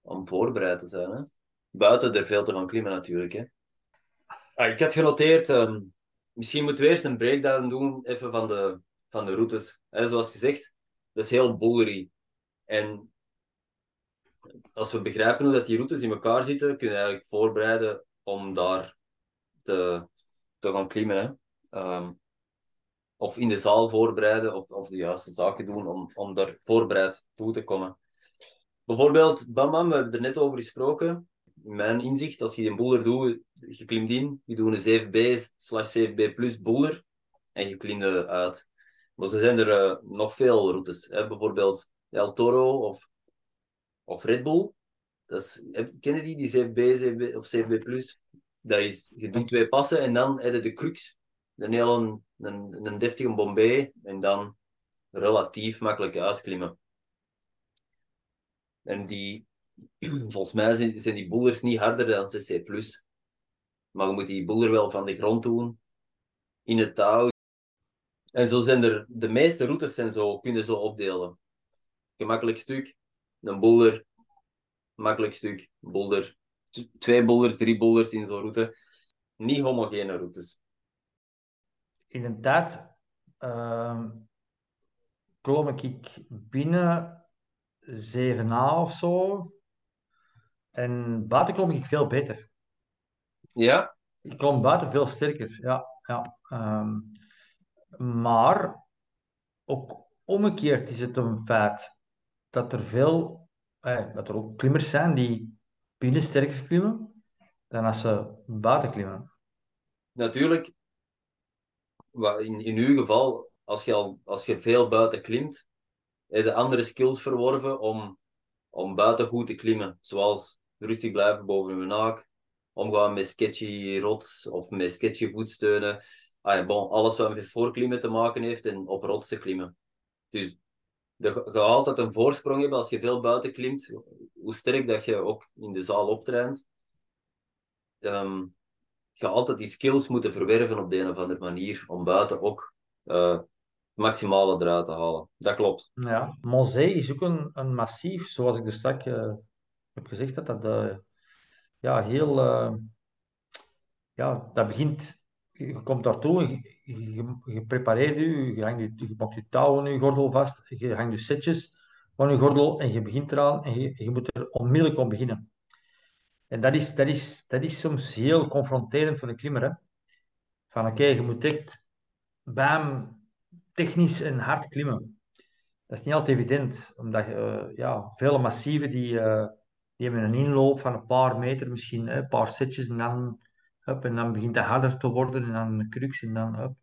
om voorbereid te zijn. Hè? Buiten er veel te gaan klimmen natuurlijk. Hè? Ah, ik had genoteerd, ehm, misschien moeten we eerst een breakdown doen even van de, van de routes. Zoals gezegd, dat is heel bullery. En als we begrijpen hoe dat die routes in elkaar zitten, kunnen we eigenlijk voorbereiden om daar te, te gaan klimmen. Hè? Ehm, of in de zaal voorbereiden, of, of de juiste zaken doen om, om daar voorbereid toe te komen. Bijvoorbeeld, Bam we hebben er net over gesproken. Mijn inzicht, als je een boulder doet, je klimt in, je doet een 7B slash 7B plus boulder en je klimt eruit. Maar zo zijn er eh, nog veel routes. Hè? Bijvoorbeeld El Toro of, of Red Bull. Dat is, heb- ken je die, die 7B, 7B of 7B plus? Dat is, je doet twee passen en dan heb de crux. Een hele een, een deftige Bombay en dan relatief makkelijk uitklimmen. En die, volgens mij zijn, die boulders niet harder dan CC+. Maar je moet die boulder wel van de grond doen, in het touw. En zo zijn er, de meeste routes zijn zo, kunnen zo opdelen. Gemakkelijk stuk, een boulder, makkelijk stuk, boulder, twee boulders, drie boulders in zo'n route. Niet homogene routes. In een tijd ehm, klom ik binnen 7a of zo. En buiten klom ik veel beter. Ja, Ik klom buiten veel sterker, ja. ja. Ehm, maar ook omgekeerd is het een feit dat er veel, eh, dat er ook klimmers zijn die binnen sterker klimmen dan als ze buiten klimmen. natuurlijk. In, in uw geval, als je, al, als je veel buiten klimt, heb je andere skills verworven om, om buiten goed te klimmen. Zoals rustig blijven boven je naak, omgaan met sketchy rots of met sketchy voetsteunen. Ah, bon, alles wat met voorklimmen te maken heeft en op rots te klimmen. Dus je gaat altijd een voorsprong hebben als je veel buiten klimt, hoe sterk dat je ook in de zaal optraint. Ehm, je altijd die skills moeten verwerven op de een of andere manier om buiten ook eh, maximale eruit te halen. Dat klopt. Ja. Monzee is ook een, massief, zoals ik er straks eh, heb gezegd, dat dat eh, ja, heel... ja, dat begint... Je komt daartoe, je, je, prepareert je, je, hangt je, je pakt je touw aan je gordel vast, je hangt je setjes aan je gordel en je begint eraan en je, je moet er onmiddellijk om beginnen. En dat is, dat is, dat is soms heel confronterend voor de klimmer. Hè? Van oké, je moet echt bam, technisch en hard klimmen. Dat is niet altijd evident, omdat eh, ja, vele massieven die, eh, die hebben een inloop van een paar meter, misschien een paar setjes en dan, hup, en dan begint het harder te worden en dan een crux en dan hup.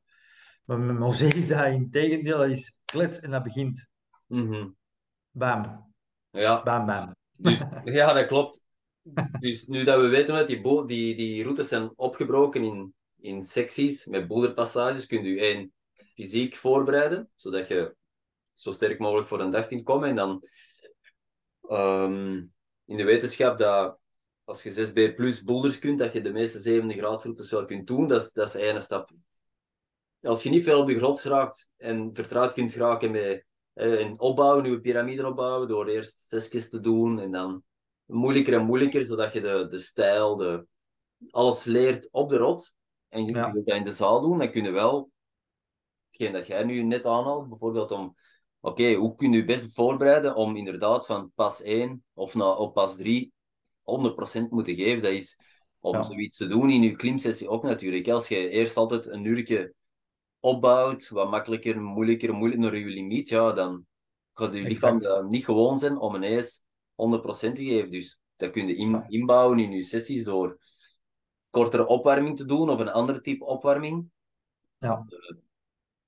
Maar met Mosee is dat in tegendeel, dat is klets en dat begint Mhm. bam, Ja, bam, bam. dus, ja, dat klopt. Dus nu dat we weten dat die, die, die routes zijn opgebroken in, in secties met boulderpassages, kun je één fysiek voorbereiden, zodat je zo sterk mogelijk voor een dag kunt komen. En dan ehm, in de wetenschap dat als je 6B plus boulders kunt, dat je de meeste 70 graad routes wel kunt doen. Dat is, dat is de ene stap. Als je niet veel op de grond raakt en vertrouwd kunt raken met een opbouwen, je piramide opbouwen, door eerst zesjes te doen en dan moeilijker en moeilijker, zodat je de, de stijl, de, alles leert op de rot. En je, Ja. wilt dat in de zaal doen, dan kun je wel, hetgeen dat jij nu net aanhaalt, bijvoorbeeld om, oké, hoe kun je je best voorbereiden om inderdaad van pas 1 of na, op pas 3 100% moeten geven. Dat is om Ja. zoiets te doen in je klimsessie ook natuurlijk. Als je eerst altijd een uurtje opbouwt, wat makkelijker, moeilijker, moeilijk naar je limiet, ja, dan gaat je lichaam Exact. dat niet gewoon zijn om ineens 100% te geven. Dus dat kun je in, inbouwen in je sessies door kortere opwarming te doen of een ander type opwarming. Ja,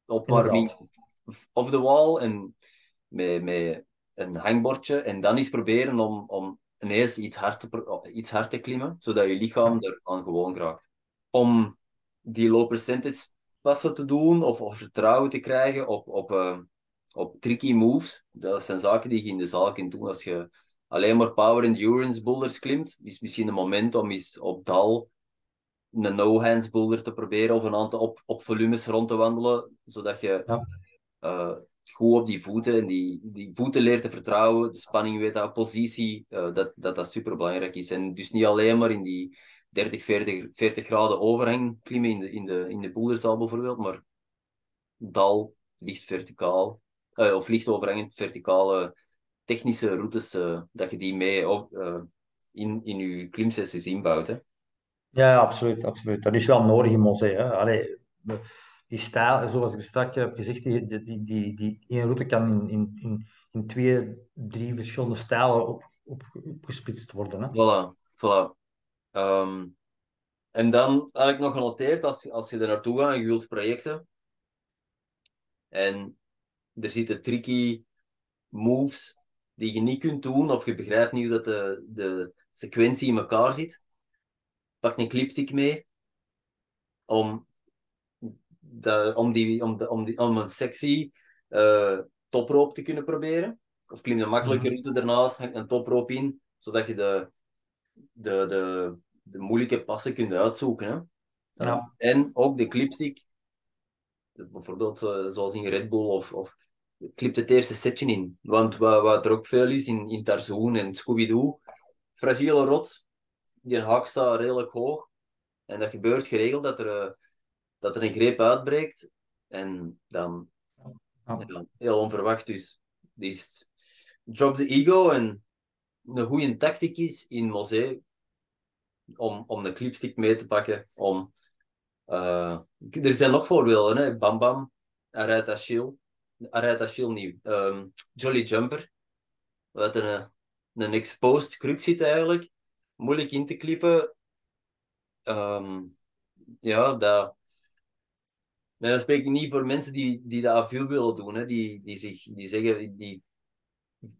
Opwarming inderdaad. off the wall en met, met een hangbordje. En dan eens proberen om, om ineens iets hard, te, pro- iets hard te klimmen, zodat je lichaam er aan gewoon raakt. Om die low percentage passen te doen of, of vertrouwen te krijgen op, op, eh, op tricky moves. Dat zijn zaken die je in de zaal kunt doen als je alleen maar power endurance boulders klimt. Is misschien een moment om eens op dal een no-hands boulder te proberen of een aantal op, op volumes rond te wandelen, zodat je Ja. eh, goed op die voeten en die, die voeten leert te vertrouwen, de spanning weet dat, positie, eh, dat, dat dat super belangrijk is. En dus niet alleen maar in die 30, 40, 40 graden overhang klimmen in de, in de, in de boulderzaal bijvoorbeeld, maar dal, licht verticaal, eh, of licht overhangend verticale technische routes, eh, dat je die mee op, in, in je klimsessies inbouwt. Hè. Ja, absoluut, absoluut. Dat is wel nodig in Monzee. Hè. Allee, die stijl, zoals ik straks heb gezegd, die, die, die, die, één route kan in, in, in, twee, drie verschillende stijlen op, op, opgesplitst worden. Hè. Voilà, voilà. Ehm, en dan had ik nog genoteerd, als, als je er naartoe gaat je wilt projecten, en er zitten tricky moves die je niet kunt doen, of je begrijpt niet dat de, de sequentie in elkaar zit, pak een clipstick mee om, de, om, die, om, de, om, die, om een sexy eh, toproop te kunnen proberen. Of klim een makkelijke Mhm. route daarnaast, hang een toproop in, zodat je de, de, de, de moeilijke passen kunt uitzoeken. Hè? Ja. En ook de clipstick, bijvoorbeeld eh, zoals in Red Bull of, of klipt het eerste setje in. Want wat, wat er ook veel is in, in Tarzan en Scooby-Doo, fragiele rot, die haak staat redelijk hoog. En dat gebeurt geregeld dat er, eh, dat er een greep uitbreekt. En dan ja, heel onverwacht dus. Drop the ego en een goede tactiek is in Mosé om, om de clipstick mee te pakken. Om, eh, er zijn nog voorbeelden, hè. Bam Bam, Achille. Hij rijdt Achille niet. Ehm, Jolly Jumper. Wat een, een exposed kruk zit eigenlijk. Moeilijk in te klippen. Ehm, ja, dat... Nee, dat spreek ik niet voor mensen die, die dat veel willen doen. Hè. Die, die, zich, die zeggen, die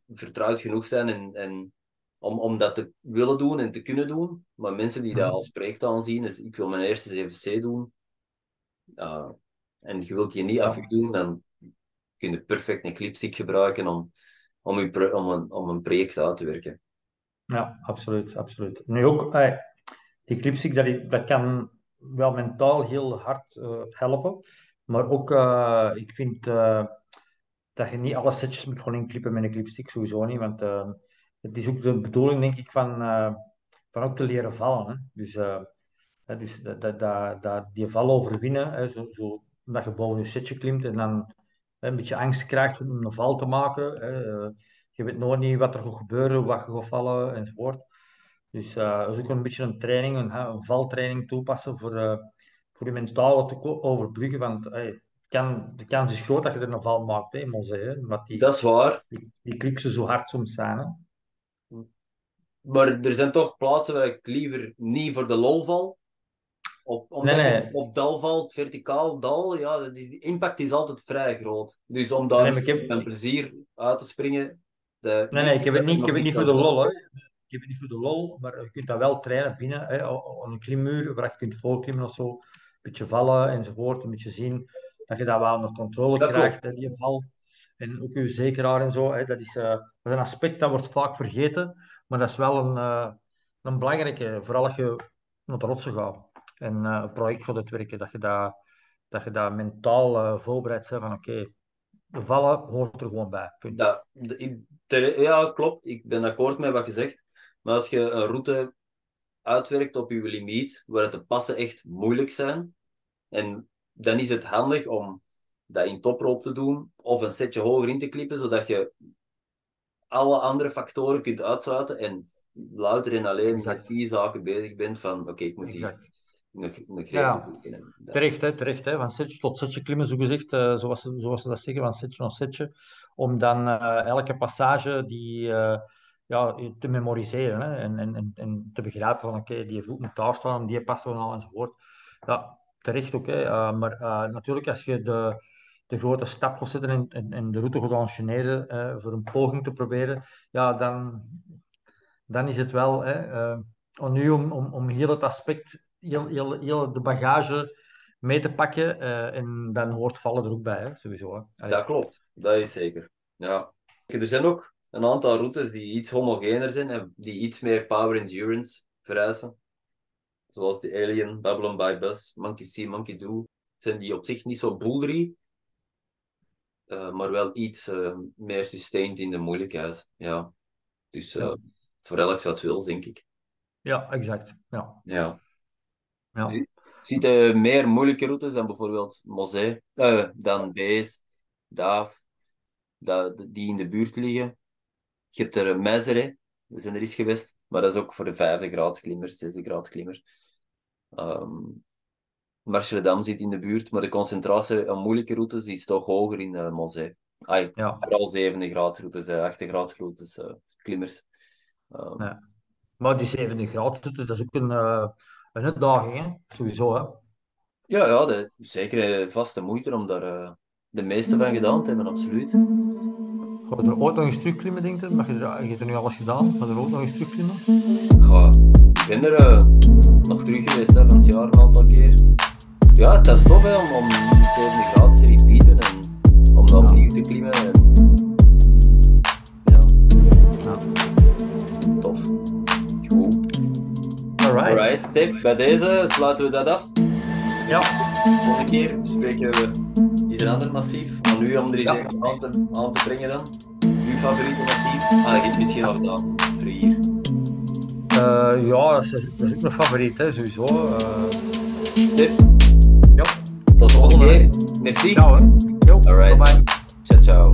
vertrouwd genoeg zijn en, en om, om dat te willen doen en te kunnen doen. Maar mensen die dat Mhm. als project aanzien, dus ik wil mijn eerste CVC doen, uh, en je wilt je niet afdoen, dan kun je perfect een clipstick gebruiken om, om, je om, een, om een project uit te werken. Ja, absoluut, absoluut. Nu ook, eh, die clipstick, dat, dat kan wel mentaal heel hard eh, helpen. Maar ook, eh, ik vind eh, dat je niet alle setjes moet gewoon inklippen met een clipstick, sowieso niet. Want het is ook de bedoeling, denk ik, van, van ook te leren vallen. Hè. Dus, dus dat, dat, dat, die val overwinnen, hè, zo, zo, dat je boven je setje klimt en dan een beetje angst krijgt om een val te maken. Hè. Je weet nooit niet wat er gaat gebeuren, wat je gaat vallen enzovoort. Dus eh, dat is ook een beetje een training, een, een valtraining toepassen voor, eh, voor je mentale te overbruggen. Want hey, kan, de kans is groot dat je er een val maakt, hè, in Mosé, hè, die, Dat is waar, die, die kruksen zo hard soms zijn. Hè. maar er zijn toch plaatsen waar ik liever niet voor de lol val. Op, omdat Nee, nee. op dal valt, verticaal dal, ja, die impact is altijd vrij groot. Dus om daar Nee, ik heb- met plezier uit te springen. De, Nee, nee, ik heb het niet, ik heb het niet voor de lol. Hè. Ik heb het niet voor de lol, maar je kunt dat wel trainen binnen, hè, aan een klimmuur, waar je kunt voorklimmen of zo. Een beetje vallen enzovoort, een beetje zien dat je dat wel onder controle Dat krijgt, hè, die val. En ook je zekeraar en zo. Hè, dat, is, eh, dat is een aspect dat wordt vaak vergeten, maar dat is wel een, eh, een belangrijke, vooral als je naar de rotsen gaat en eh, een project gaat uitwerken, dat je dat, dat je dat mentaal eh, voorbereid bent van oké, de vallen hoort er gewoon bij. Punt. Ik- ter- ja, klopt. Ik ben akkoord met wat je zegt. Maar als je een route uitwerkt op je limiet, waar de passen echt moeilijk zijn, en dan is het handig om dat in toproop te doen, of een setje hoger in te klippen, zodat je alle andere factoren kunt uitsluiten en louter en alleen Exact. met die zaken bezig bent van, oké, ik moet hier Exact. een greep Ja. Terecht, hè, terecht. Hè. Van setje tot setje klimmen, zo gezegd, eh, zoals, ze- zoals ze dat zeggen, van setje tot setje. Om dan eh, elke passage die, eh, ja, te memoriseren hè, en, en, en, te begrijpen van oké, die voet moet daar staan, die passen we al enzovoort. Ja, terecht ook. Hè. Eh, maar eh, natuurlijk, als je de, de grote stap gaat zetten en, en, de route gaat enchaîneren eh, voor een poging te proberen, ja, dan, dan is het wel hè, aan nu om, om, om heel het aspect, heel, heel, heel de bagage mee te pakken. en dan hoort vallen er ook bij, hè, sowieso. Hè. Dat klopt, dat is zeker. Ja. Er zijn ook een aantal routes die iets homogener zijn en die iets meer power endurance vereisen. Zoals de Alien, Babylon by Bus, Monkey See, Monkey Do. Zijn die op zich niet zo bouldery, eh, maar wel iets eh, meer sustained in de moeilijkheid. Ja. Dus eh, Ja. voor elk wat wil, denk ik. Ja, exact. Ja, Ja. ja. Eh, meer moeilijke routes dan bijvoorbeeld Mosé, dan Bees, Daaf, die in de buurt liggen. Je hebt er Meizere, we zijn er eens geweest, maar dat is ook voor de vijfde graad klimmers, zesde graad klimmers. Ehm Marshallendam zit in de buurt, maar de concentratie aan moeilijke routes is toch hoger in uh, Mosé. Ai, ja. vooral zevende graadsroutes, uh, achtste graadsroutes, uh, klimmers. Um, Ja. Maar die zevende graad, dus dat is ook een, uh, een uitdaging, hè? sowieso. Hè? Ja, ja de, zeker vaste moeite om daar uh, de meeste van gedaan te hebben, absoluut. Ga je er ooit nog eens terugklimmen, denk je? Maar je, je hebt er nu alles gedaan, ga je er ook nog eens terugklimmen? Ja, ik ben er uh, nog terug geweest hè, van het jaar een aantal keer. Ja, het is tof hè, om, om 7 graden te repeaten en om dat Ja. opnieuw te klimmen. En... Ja, Ja. tof. Goed. Alright. Alright, Stef, bij deze sluiten we dat af. Ja, Volgende keer bespreken we iets een ander massief. aan u om er Ja. even aan te, aan te brengen dan. Favoriete massief? Ah, geeft misschien nog dat. Vrier. Eh, ja, dat is, dat is ook mijn favoriet, hè, sowieso. eh Stef, ja, tot de volgende keer. Merci. ciao hè. Yo, Alright. bye bye. Ciao, ciao.